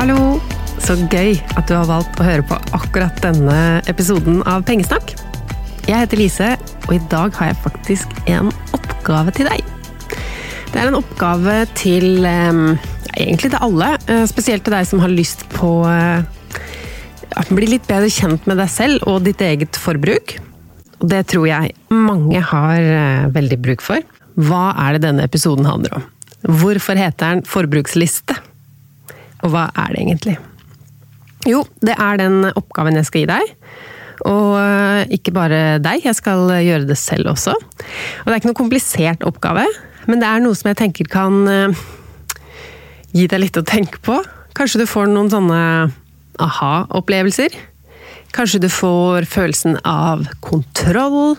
Hallo! Så gøy at du har valgt å høre på akkurat denne episoden av Pengesnakk. Jeg heter Lise, og i dag har jeg faktisk en oppgave til deg. Det er en oppgave til eh, egentlig til alle, eh, spesielt til deg som har lyst på eh, å bli litt bedre kjent med deg selv og ditt eget forbruk. Og det tror jeg mange har eh, veldig bruk for. Hva er det denne episoden handler om? Hvorfor heter den Forbruksliste? Og hva er det egentlig? Jo, det er den oppgaven jeg skal gi deg. Og eh, ikke bare deg, jeg skal gjøre det selv også. Og det er ikke noe komplisert oppgave, men det er noe som jeg tenker kan eh, gi deg litt å tenke på. Kanskje du får noen sånne aha-opplevelser. Kanskje du får følelsen av kontroll.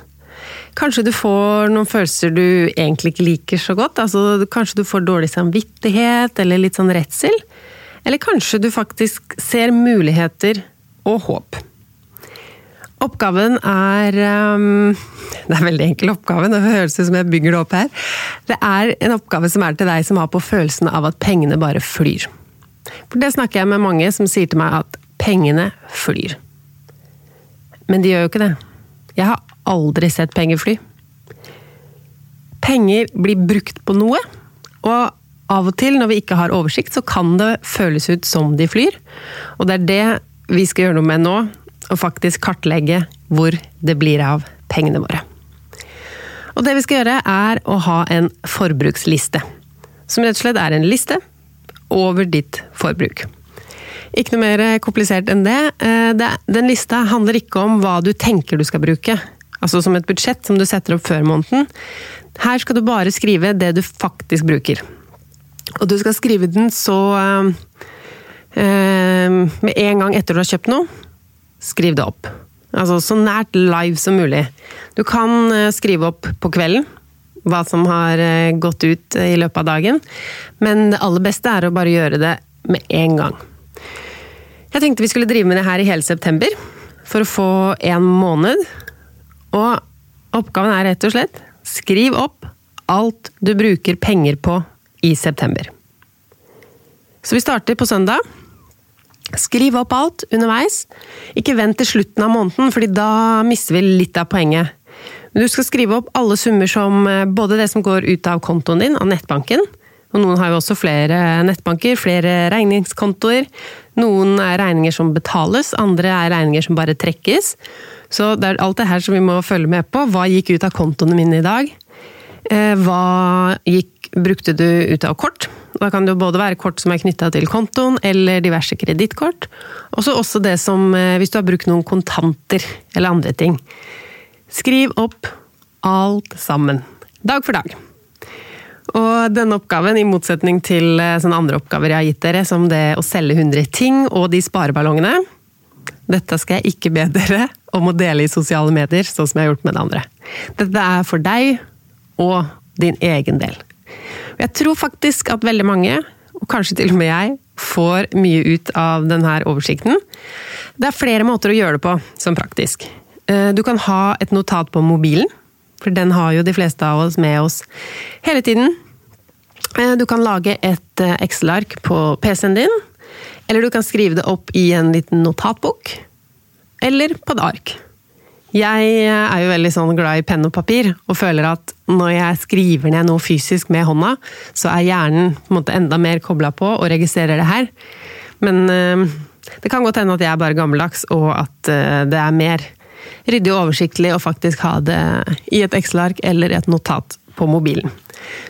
Kanskje du får noen følelser du egentlig ikke liker så godt. Altså, kanskje du får dårlig samvittighet eller litt sånn redsel. Eller kanskje du faktisk ser muligheter og håp. Oppgaven er um, Det er en veldig enkel oppgave, det høres ut som jeg bygger det opp her. Det er en oppgave som er til deg som har på følelsen av at pengene bare flyr. For det snakker jeg med mange som sier til meg at pengene flyr. Men de gjør jo ikke det. Jeg har aldri sett penger fly. Penger blir brukt på noe, og av og til når vi ikke har oversikt, så kan det føles ut som de flyr. Og det er det vi skal gjøre noe med nå, og faktisk kartlegge hvor det blir av pengene våre. Og det vi skal gjøre, er å ha en forbruksliste. Som rett og slett er en liste over ditt forbruk. Ikke noe mer komplisert enn det. Den lista handler ikke om hva du tenker du skal bruke. Altså som et budsjett som du setter opp før måneden. Her skal du bare skrive det du faktisk bruker. Og du skal skrive den så eh, Med en gang etter du har kjøpt noe, skriv det opp. Altså så nært live som mulig. Du kan eh, skrive opp på kvelden hva som har eh, gått ut i løpet av dagen, men det aller beste er å bare gjøre det med en gang. Jeg tenkte vi skulle drive med det her i hele september, for å få en måned. Og oppgaven er rett og slett skriv opp alt du bruker penger på i september. Så vi starter på søndag. Skriv opp alt underveis. Ikke vent til slutten av måneden, fordi da mister vi litt av poenget. Men du skal skrive opp alle summer som både det som går ut av kontoen din, av nettbanken, og noen har jo også flere nettbanker, flere regningskontoer. Noen er regninger som betales, andre er regninger som bare trekkes. Så det er alt det her som vi må følge med på. Hva gikk ut av kontoene mine i dag? Hva gikk, brukte du ut av kort? Da kan det jo både være kort som er knytta til kontoen, eller diverse kredittkort. Og så også det som hvis du har brukt noen kontanter eller andre ting. Skriv opp alt sammen. Dag for dag. Og denne oppgaven, i motsetning til sånne andre oppgaver jeg har gitt dere, som det å selge 100 ting og de spareballongene Dette skal jeg ikke be dere om å dele i sosiale medier, sånn som jeg har gjort med det andre. Dette er for deg og din egen del. Jeg tror faktisk at veldig mange, og kanskje til og med jeg, får mye ut av denne oversikten. Det er flere måter å gjøre det på som praktisk. Du kan ha et notat på mobilen for den har jo de fleste av oss med oss hele tiden. Du kan lage et Excel-ark på PC-en din, eller du kan skrive det opp i en liten notatbok. Eller på et ark. Jeg er jo veldig sånn glad i penn og papir, og føler at når jeg skriver ned noe fysisk med hånda, så er hjernen en måte enda mer kobla på og registrerer det her. Men det kan godt hende at jeg er bare gammeldags, og at det er mer ryddig og oversiktlig å faktisk ha det i et Excel-ark eller et notat på mobilen.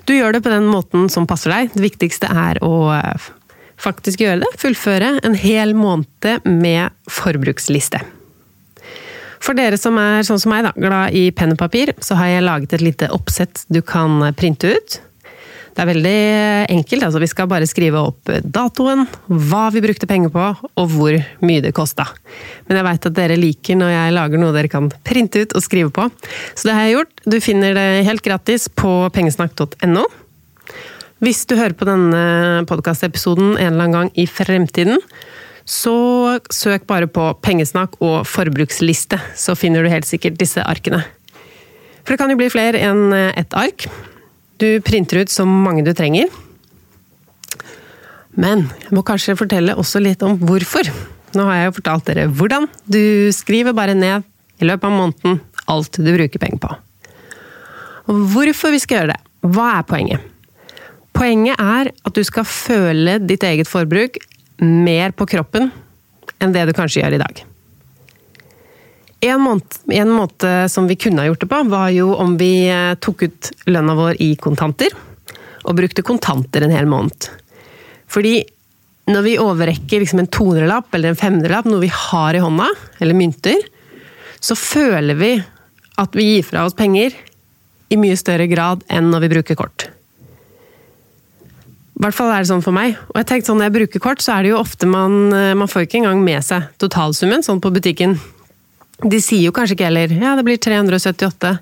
Du gjør det på den måten som passer deg. Det viktigste er å faktisk gjøre det. Fullføre en hel måned med forbruksliste. For dere som er sånn som meg, da, glad i penn og papir, så har jeg laget et lite oppsett du kan printe ut. Det er veldig enkelt. altså Vi skal bare skrive opp datoen, hva vi brukte penger på, og hvor mye det kosta. Men jeg veit at dere liker når jeg lager noe dere kan printe ut og skrive på. Så det har jeg gjort. Du finner det helt gratis på pengesnakk.no. Hvis du hører på denne podkastepisoden en eller annen gang i fremtiden, så søk bare på pengesnakk og forbruksliste, så finner du helt sikkert disse arkene. For det kan jo bli flere enn ett ark. Du printer ut så mange du trenger. Men jeg må kanskje fortelle også litt om hvorfor. Nå har jeg jo fortalt dere hvordan. Du skriver bare ned i løpet av måneden alt du bruker penger på. Og hvorfor vi skal gjøre det? Hva er poenget? Poenget er at du skal føle ditt eget forbruk mer på kroppen enn det du kanskje gjør i dag. En måte, en måte, som vi kunne ha gjort det på, var jo om vi eh, tok ut lønna vår i kontanter. Og brukte kontanter en hel måned. Fordi når vi overrekker liksom en 200-lapp eller en 500-lapp, noe vi har i hånda, eller mynter, så føler vi at vi gir fra oss penger i mye større grad enn når vi bruker kort. I hvert fall er det sånn for meg. Og jeg tenkte sånn, Når jeg bruker kort, så er det jo ofte man, eh, man får ikke engang med seg totalsummen, sånn på butikken. De sier jo kanskje ikke heller 'ja, det blir 378'.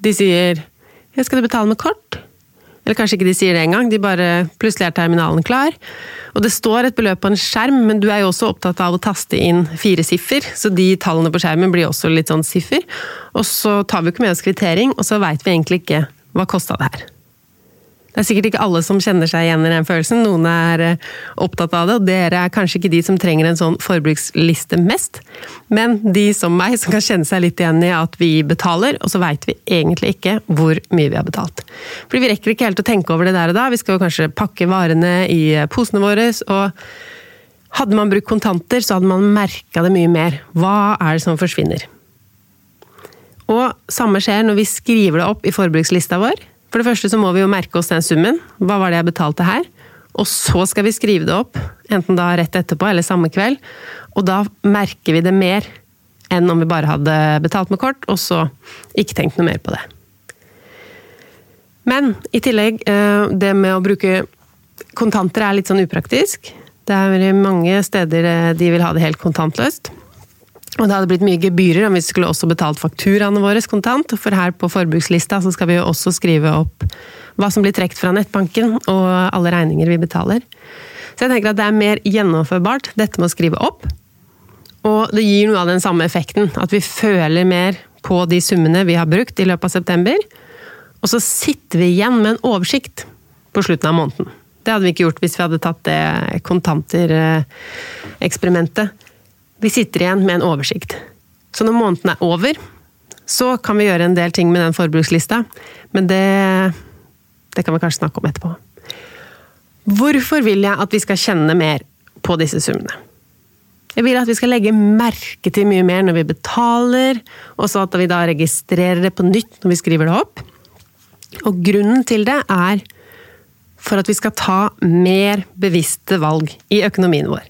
De sier 'ja, 'skal du betale med kort'? Eller kanskje ikke de sier det engang, de bare plutselig er terminalen klar. Og det står et beløp på en skjerm, men du er jo også opptatt av å taste inn fire siffer, så de tallene på skjermen blir også litt sånn siffer. Og så tar vi ikke med oss kvittering, og så veit vi egentlig ikke hva kosta det her. Det er sikkert ikke alle som kjenner seg igjen i den følelsen. Noen er eh, opptatt av det, og dere er kanskje ikke de som trenger en sånn forbruksliste mest. Men de som meg, som kan kjenne seg litt igjen i at vi betaler, og så veit vi egentlig ikke hvor mye vi har betalt. Fordi vi rekker ikke helt å tenke over det der og da. Vi skal jo kanskje pakke varene i eh, posene våre. og hadde man brukt kontanter, så hadde man merka det mye mer. Hva er det som forsvinner? Og samme skjer når vi skriver det opp i forbrukslista vår. For det første så må vi jo merke oss den summen. Hva var det jeg betalte her? Og så skal vi skrive det opp, enten da rett etterpå eller samme kveld. Og da merker vi det mer enn om vi bare hadde betalt med kort, og så ikke tenkt noe mer på det. Men i tillegg, eh, det med å bruke kontanter er litt sånn upraktisk. Det er mange steder eh, de vil ha det helt kontantløst. Og det hadde blitt mye gebyrer om vi skulle også betalt fakturaene våre kontant. For her på forbrukslista så skal vi jo også skrive opp hva som blir trukket fra nettbanken, og alle regninger vi betaler. Så jeg tenker at det er mer gjennomførbart, dette med å skrive opp. Og det gir noe av den samme effekten, at vi føler mer på de summene vi har brukt i løpet av september. Og så sitter vi igjen med en oversikt på slutten av måneden. Det hadde vi ikke gjort hvis vi hadde tatt det kontanter-eksperimentet. Vi sitter igjen med en oversikt. Så når måneden er over, så kan vi gjøre en del ting med den forbrukslista, men det, det kan vi kanskje snakke om etterpå. Hvorfor vil jeg at vi skal kjenne mer på disse summene? Jeg vil at vi skal legge merke til mye mer når vi betaler, og så at vi da registrerer det på nytt når vi skriver det opp. Og grunnen til det er for at vi skal ta mer bevisste valg i økonomien vår.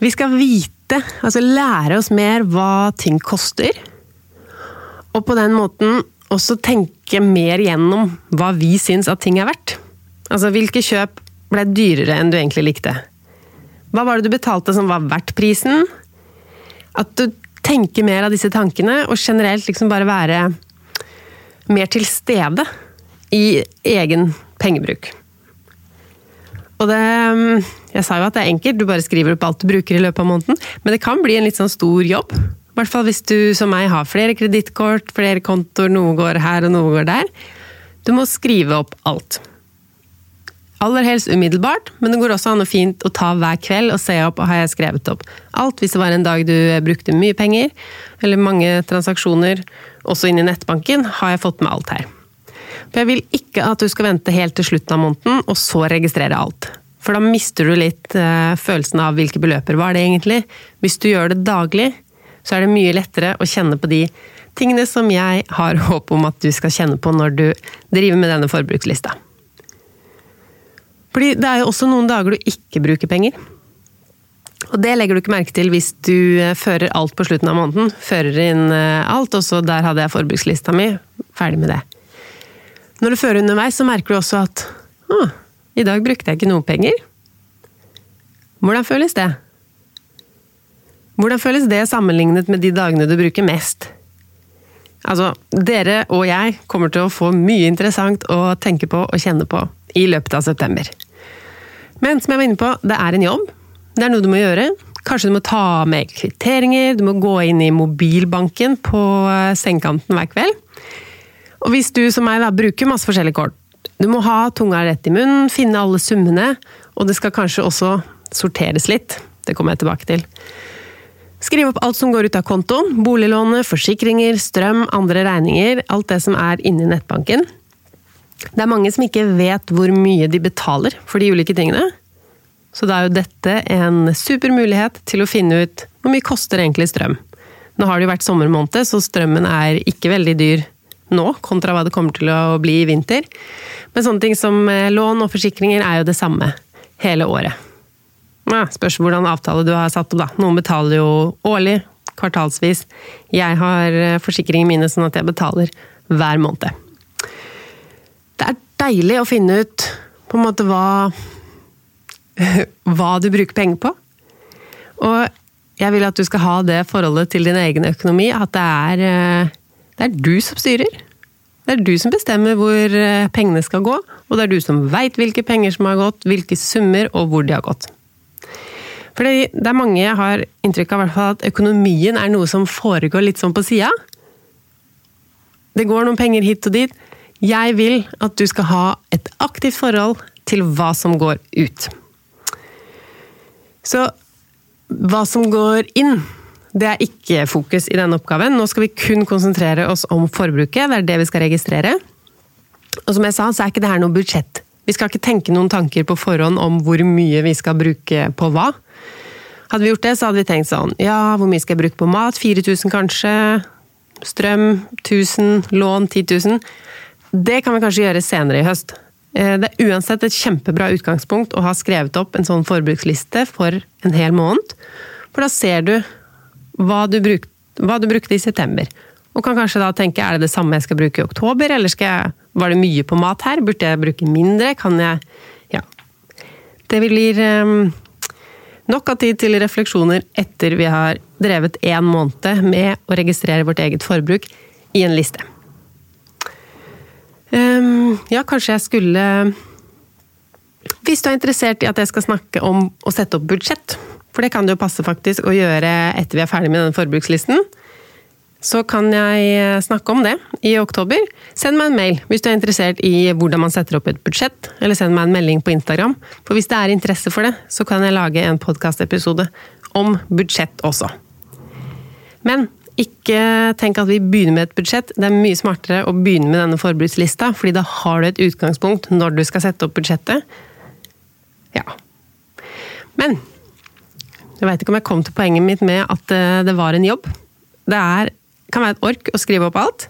Vi skal vite vite, altså lære oss mer hva ting koster. Og på den måten også tenke mer gjennom hva vi syns at ting er verdt. Altså hvilke kjøp ble dyrere enn du egentlig likte? Hva var det du betalte som var verdt prisen? At du tenker mer av disse tankene, og generelt liksom bare være mer til stede i egen pengebruk. Og det Jeg sa jo at det er enkelt, du bare skriver opp alt du bruker i løpet av måneden. Men det kan bli en litt sånn stor jobb. I hvert fall hvis du som meg har flere kredittkort, flere kontoer, noe går her og noe går der. Du må skrive opp alt. Aller helst umiddelbart, men det går også an å fint å ta hver kveld og se opp og har jeg skrevet opp alt. Hvis det var en dag du brukte mye penger, eller mange transaksjoner, også inn i nettbanken, har jeg fått med alt her. For jeg vil ikke at du skal vente helt til slutten av måneden, og så registrere alt. For da mister du litt uh, følelsen av hvilke beløper var det egentlig. Hvis du gjør det daglig, så er det mye lettere å kjenne på de tingene som jeg har håp om at du skal kjenne på når du driver med denne forbrukslista. Fordi det er jo også noen dager du ikke bruker penger. Og det legger du ikke merke til hvis du eh, fører alt på slutten av måneden. Fører inn eh, alt, og så der hadde jeg forbrukslista mi. Ferdig med det. Når du fører underveis, så merker du også at å, i dag brukte jeg ikke noen penger. Hvordan føles det? Hvordan føles det sammenlignet med de dagene du bruker mest? Altså, dere og jeg kommer til å få mye interessant å tenke på og kjenne på i løpet av september. Men som jeg var inne på, det er en jobb. Det er noe du må gjøre. Kanskje du må ta med kvitteringer, du må gå inn i mobilbanken på sengekanten hver kveld. Og hvis du som meg da bruker masse forskjellige kort, du må ha tunga rett i munnen, finne alle summene, Og det skal kanskje også sorteres litt. Det kommer jeg tilbake til. Skriv opp alt som går ut av kontoen. Boliglånet, forsikringer, strøm, andre regninger. Alt det som er inni nettbanken. Det er mange som ikke vet hvor mye de betaler for de ulike tingene. Så da er jo dette en super mulighet til å finne ut hvor mye koster egentlig strøm. Nå har det jo vært sommermåned, så strømmen er ikke veldig dyr nå, kontra hva det kommer til å bli i vinter. Men sånne ting som eh, lån og forsikringer er jo det samme hele året. Ja, spørs hvordan avtale du har satt opp, da. Noen betaler jo årlig, kvartalsvis. Jeg har eh, forsikringene mine sånn at jeg betaler hver måned. Det er deilig å finne ut på en måte hva hva du bruker penger på. Og jeg vil at du skal ha det forholdet til din egen økonomi, at det er, eh, det er du som styrer. Det er du som bestemmer hvor eh, pengene skal gå, og det er du som veit hvilke penger som har gått, hvilke summer og hvor de har gått. Fordi det er mange jeg har inntrykk av at økonomien er noe som foregår litt sånn på sida. Det går noen penger hit og dit. Jeg vil at du skal ha et aktivt forhold til hva som går ut. Så hva som går inn, det er ikke fokus i denne oppgaven. Nå skal vi kun konsentrere oss om forbruket. Det er det vi skal registrere. Og som jeg sa, så er ikke det her noe budsjett. Vi skal ikke tenke noen tanker på forhånd om hvor mye vi skal bruke på hva. Hadde vi gjort det, så hadde vi tenkt sånn Ja, hvor mye skal jeg bruke på mat? 4000 kanskje? Strøm 1000? Lån 10 000? Det kan vi kanskje gjøre senere i høst. Eh, det er uansett et kjempebra utgangspunkt å ha skrevet opp en sånn forbruksliste for en hel måned. For da ser du hva du, bruk, hva du brukte i september. Og kan kanskje da tenke er det det samme jeg skal bruke i oktober, eller jeg, var det mye på mat her? Burde jeg bruke mindre? Kan jeg Ja. Det blir um, nok av tid til refleksjoner etter vi har drevet én måned med å registrere vårt eget forbruk i en liste. Um, ja, kanskje jeg skulle Hvis du er interessert i at jeg skal snakke om å sette opp budsjett, for det kan det jo passe faktisk å gjøre etter vi er ferdig med denne forbrukslisten, så kan jeg snakke om det i oktober. Send meg en mail hvis du er interessert i hvordan man setter opp et budsjett, eller send meg en melding på Instagram. For hvis det er interesse for det, så kan jeg lage en podkastepisode om budsjett også. Men ikke tenk at vi begynner med et budsjett. Det er mye smartere å begynne med denne forbrukslista, fordi da har du et utgangspunkt når du skal sette opp budsjettet. Ja. Men jeg veit ikke om jeg kom til poenget mitt med at eh, det var en jobb. Det er, kan være et ork å skrive opp alt.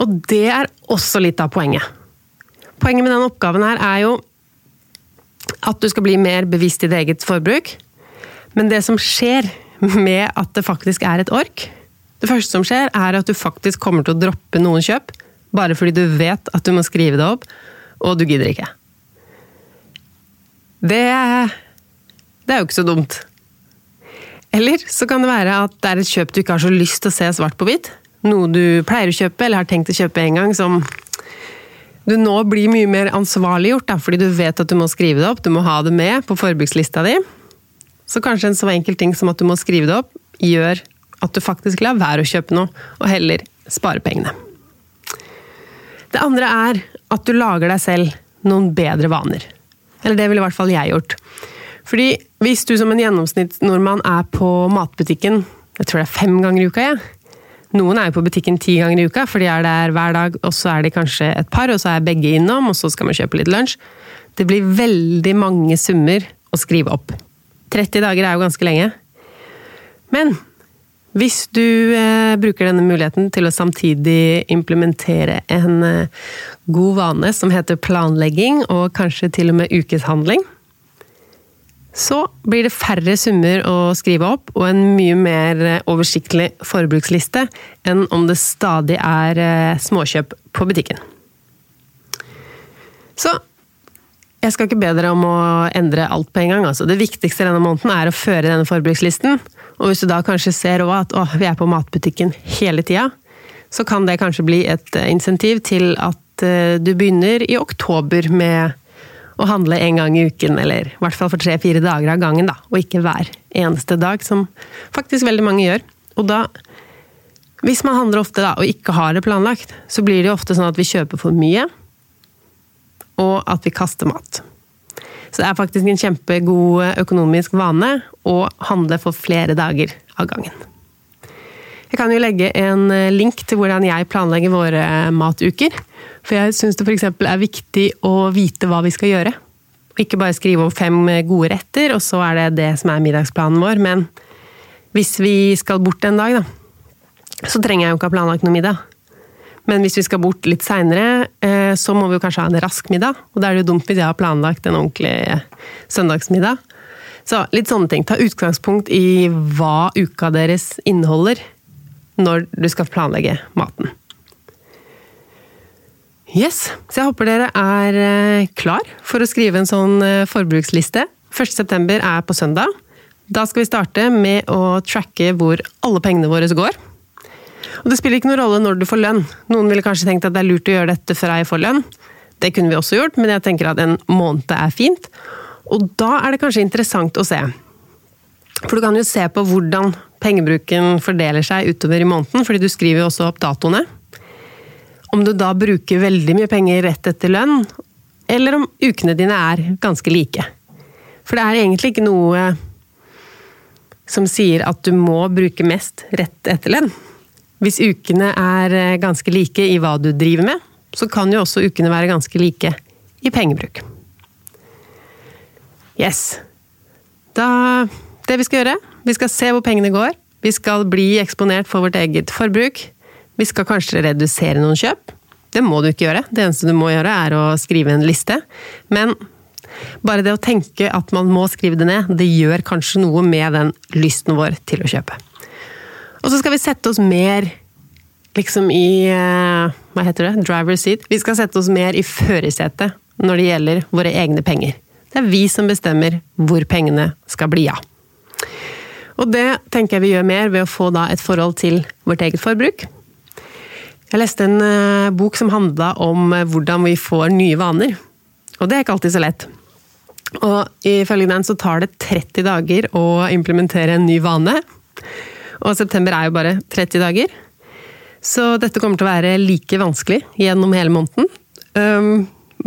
Og det er også litt av poenget. Poenget med denne oppgaven her er jo at du skal bli mer bevisst i ditt eget forbruk. Men det som skjer med at det faktisk er et ork. Det første som skjer, er at du faktisk kommer til å droppe noen kjøp, bare fordi du vet at du må skrive det opp, og du gidder ikke. Det, det er jo ikke så dumt. Eller så kan det være at det er et kjøp du ikke har så lyst til å se svart på hvitt. Noe du pleier å kjøpe, eller har tenkt å kjøpe en gang, som du nå blir mye mer ansvarliggjort, fordi du vet at du må skrive det opp, du må ha det med på forbrukslista di. Så kanskje en så enkel ting som at du må skrive det opp, gjør at du faktisk lar være å kjøpe noe, og heller spare pengene. Det andre er at du lager deg selv noen bedre vaner. Eller det ville i hvert fall jeg gjort. Fordi hvis du som en gjennomsnittsnordmann er på matbutikken jeg tror det er fem ganger i uka, jeg. Noen er jo på butikken ti ganger i uka, for de er der hver dag, og så er de kanskje et par, og så er begge innom, og så skal man kjøpe litt lunsj. Det blir veldig mange summer å skrive opp. 30 dager er jo ganske lenge. Men hvis du eh, bruker denne muligheten til å samtidig implementere en eh, god vane som heter planlegging, og kanskje til og med ukeshandling, så blir det færre summer å skrive opp, og en mye mer eh, oversiktlig forbruksliste enn om det stadig er eh, småkjøp på butikken. Så jeg skal ikke be dere om å endre alt på en gang. Altså. Det viktigste denne måneden er å føre denne forbrukslisten. Og hvis du da kanskje ser at å, vi er på matbutikken hele tida, så kan det kanskje bli et eh, insentiv til at du begynner i oktober med å handle en gang i uken, eller i hvert fall for tre-fire dager av gangen, da, og ikke hver eneste dag, som faktisk veldig mange gjør. Og da, hvis man handler ofte da, og ikke har det planlagt, så blir det jo ofte sånn at vi kjøper for mye og at vi kaster mat. Så det er faktisk en kjempegod økonomisk vane å handle for flere dager av gangen. Jeg kan jo legge en link til hvordan jeg planlegger våre matuker. For jeg syns det f.eks. er viktig å vite hva vi skal gjøre. Ikke bare skrive om fem gode retter, og så er det det som er middagsplanen vår. Men hvis vi skal bort en dag, da, så trenger jeg jo ikke ha planlagt noe middag. Men hvis vi skal bort litt seinere, eh, så må vi jo kanskje ha en rask middag. Og da er det jo dumt hvis jeg har planlagt en ordentlig eh, søndagsmiddag. Så litt sånne ting. Ta utgangspunkt i hva uka deres inneholder når du skal planlegge maten. Yes, så jeg håper dere er eh, klar for å skrive en sånn forbruksliste. 1.9 er på søndag. Da skal vi starte med å tracke hvor alle pengene våre går. Og det spiller ikke noen rolle når du får lønn. Noen ville kanskje tenkt at det er lurt å gjøre dette før jeg får lønn. Det kunne vi også gjort, men jeg tenker at en måned er fint. Og da er det kanskje interessant å se. For du kan jo se på hvordan pengebruken fordeler seg utover i måneden, fordi du skriver jo også opp datoene. Om du da bruker veldig mye penger rett etter lønn, eller om ukene dine er ganske like. For det er egentlig ikke noe som sier at du må bruke mest rett etter lønn. Hvis ukene er eh, ganske like i hva du driver med, så kan jo også ukene være ganske like i pengebruk. Yes. Da Det vi skal gjøre, vi skal se hvor pengene går. Vi skal bli eksponert for vårt eget forbruk. Vi skal kanskje redusere noen kjøp. Det må du ikke gjøre. Det eneste du må gjøre, er å skrive en liste. Men bare det å tenke at man må skrive det ned, det gjør kanskje noe med den lysten vår til å kjøpe. Og så skal vi sette oss mer liksom i eh, Hva heter det? Driver seat. Vi skal sette oss mer i førersetet når det gjelder våre egne penger. Det er vi som bestemmer hvor pengene skal bli av. Og det tenker jeg vi gjør mer ved å få da et forhold til vårt eget forbruk. Jeg leste en eh, bok som handla om eh, hvordan vi får nye vaner. Og det er ikke alltid så lett. Og ifølge den så tar det 30 dager å implementere en ny vane. Og september er jo bare 30 dager. Så dette kommer til å være like vanskelig gjennom hele måneden.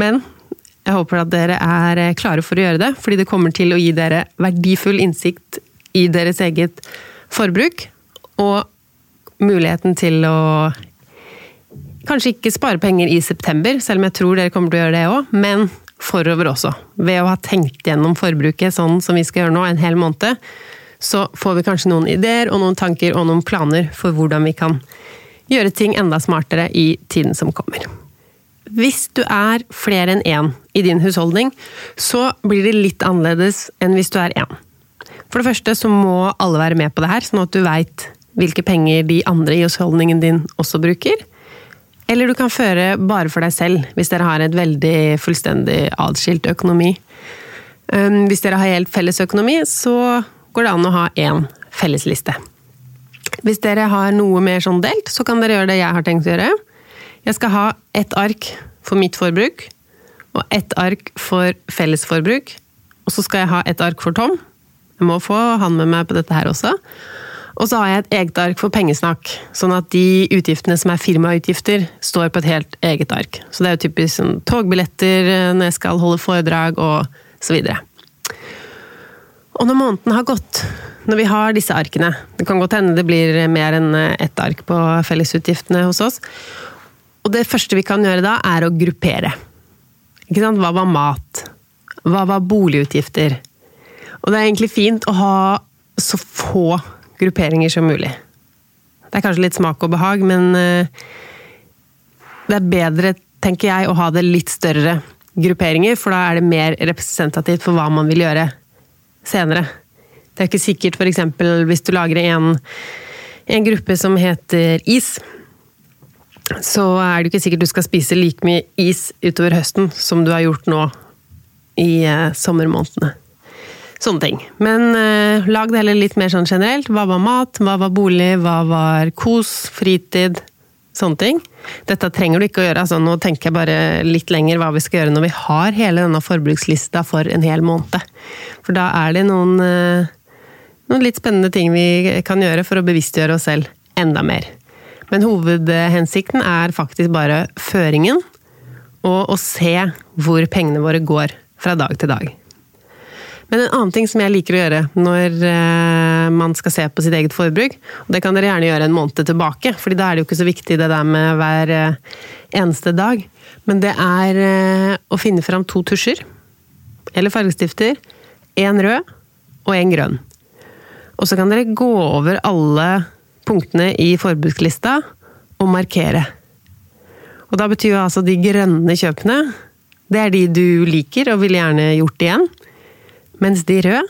Men jeg håper at dere er klare for å gjøre det, fordi det kommer til å gi dere verdifull innsikt i deres eget forbruk. Og muligheten til å kanskje ikke spare penger i september, selv om jeg tror dere kommer til å gjøre det òg, men forover også. Ved å ha tenkt gjennom forbruket sånn som vi skal gjøre nå, en hel måned, så får vi kanskje noen ideer og noen tanker og noen planer for hvordan vi kan gjøre ting enda smartere i tiden som kommer. Hvis du er flere enn én i din husholdning, så blir det litt annerledes enn hvis du er én. For det første så må alle være med på det her, sånn at du veit hvilke penger de andre i husholdningen din også bruker. Eller du kan føre bare for deg selv, hvis dere har et veldig fullstendig atskilt økonomi. Um, hvis dere har helt felles økonomi, så går det an å ha én fellesliste. Hvis dere har noe mer sånn delt, så kan dere gjøre det jeg har tenkt å gjøre. Jeg skal ha ett ark for mitt forbruk, og ett ark for fellesforbruk. Og så skal jeg ha ett ark for Tom. Må få han med meg på dette her også. Og så har jeg et eget ark for pengesnakk, sånn at de utgiftene som er firmautgifter, står på et helt eget ark. Så det er jo typisk sånn, togbilletter når jeg skal holde foredrag og så videre. Og når måneden har gått, når vi har disse arkene Det kan godt hende det blir mer enn ett ark på fellesutgiftene hos oss. Og det første vi kan gjøre da, er å gruppere. Ikke sant? Hva var mat? Hva var boligutgifter? Og det er egentlig fint å ha så få grupperinger som mulig. Det er kanskje litt smak og behag, men eh, det er bedre, tenker jeg, å ha det litt større grupperinger, for da er det mer representativt for hva man vil gjøre senere. Det er ikke sikkert f.eks. hvis du lager en, en gruppe som heter is, så er det ikke sikkert du skal spise like mye is utover høsten som du har gjort nå i eh, sommermånedene. Sånne ting. Men eh, lag det heller litt mer sånn generelt. Hva var mat? Hva var bolig? Hva var kos? Fritid? Sånne ting. Dette trenger du ikke å gjøre. Altså, nå tenker jeg bare litt lenger hva vi skal gjøre når vi har hele denne forbrukslista for en hel måned. For da er det noen, eh, noen litt spennende ting vi kan gjøre for å bevisstgjøre oss selv enda mer. Men hovedhensikten er faktisk bare føringen, og å se hvor pengene våre går fra dag til dag. Men en annen ting som jeg liker å gjøre når eh, man skal se på sitt eget forbruk, og det kan dere gjerne gjøre en måned tilbake, fordi da er det jo ikke så viktig det der med hver eh, eneste dag, men det er eh, å finne fram to tusjer, eller fargestifter, én rød og én grønn. Og så kan dere gå over alle punktene i forbrukslista og markere. Og da betyr jo altså de grønne kjøpene, det er de du liker og ville gjerne gjort igjen. Mens de røde,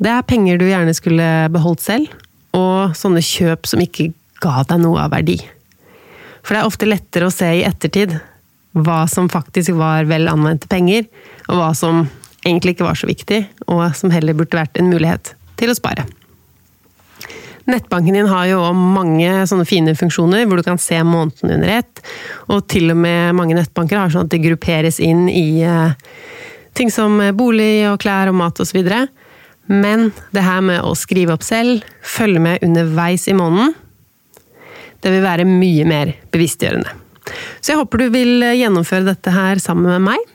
det er penger du gjerne skulle beholdt selv, og sånne kjøp som ikke ga deg noe av verdi. For det er ofte lettere å se i ettertid hva som faktisk var vel anvendte penger, og hva som egentlig ikke var så viktig, og som heller burde vært en mulighet til å spare. Nettbanken din har jo mange sånne fine funksjoner hvor du kan se måneden under ett, og til og med mange nettbanker har sånn at det grupperes inn i eh, Ting som bolig og klær og mat osv. Men det her med å skrive opp selv, følge med underveis i måneden, det vil være mye mer bevisstgjørende. Så jeg håper du vil gjennomføre dette her sammen med meg.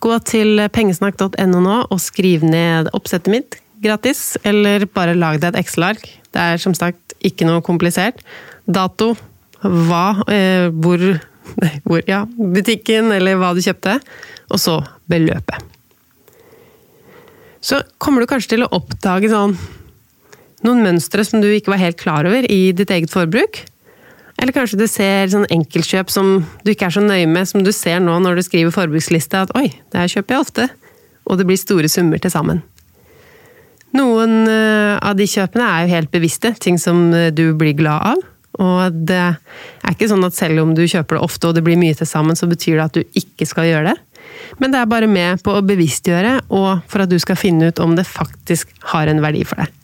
Gå til pengesnakk.no nå og skriv ned oppsettet mitt gratis, eller bare lag deg et Excel-ark. Det er som sagt ikke noe komplisert. Dato, hva, eh, hvor, hvor Ja, butikken eller hva du kjøpte, og så beløpet så kommer du kanskje til å oppdage sånn noen mønstre som du ikke var helt klar over i ditt eget forbruk. Eller kanskje du ser sånn enkeltkjøp som du ikke er så nøye med, som du ser nå når du skriver forbruksliste, at oi, det her kjøper jeg ofte. Og det blir store summer til sammen. Noen eh, av de kjøpene er jo helt bevisste, ting som eh, du blir glad av. Og det er ikke sånn at selv om du kjøper det ofte og det blir mye til sammen, så betyr det at du ikke skal gjøre det. Men det er bare med på å bevisstgjøre, og for at du skal finne ut om det faktisk har en verdi for deg.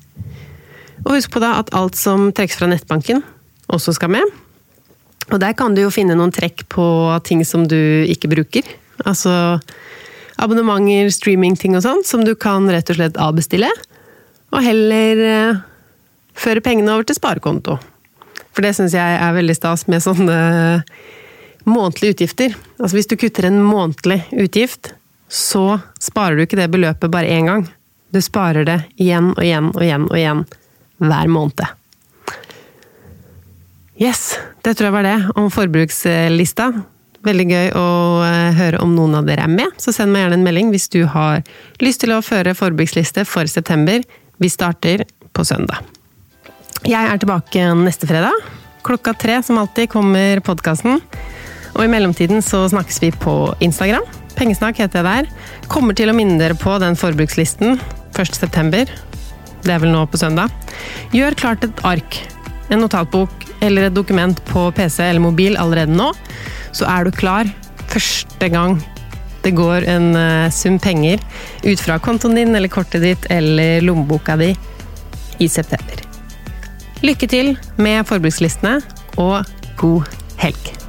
Og husk på da at alt som trekkes fra nettbanken, også skal med. Og der kan du jo finne noen trekk på ting som du ikke bruker. Altså abonnementer, streamingting og sånn, som du kan rett og slett avbestille. Og heller eh, føre pengene over til sparekonto. For det syns jeg er veldig stas med sånne månedlige utgifter. Altså hvis du kutter en månedlig utgift, så sparer du ikke det beløpet bare én gang. Du sparer det igjen og igjen og igjen og igjen hver måned. Yes, det tror jeg var det om forbrukslista. Veldig gøy å eh, høre om noen av dere er med, så send meg gjerne en melding hvis du har lyst til å føre forbruksliste for september. Vi starter på søndag. Jeg er tilbake neste fredag. Klokka tre som alltid kommer podkasten. Og i mellomtiden så snakkes vi på Instagram. Pengesnakk heter jeg der. Kommer til å minne dere på den forbrukslisten 1.9. Det er vel nå på søndag. Gjør klart et ark, en notatbok eller et dokument på PC eller mobil allerede nå, så er du klar første gang det går en uh, sum penger ut fra kontoen din eller kortet ditt eller lommeboka di i september. Lykke til med forbrukslistene, og god helg!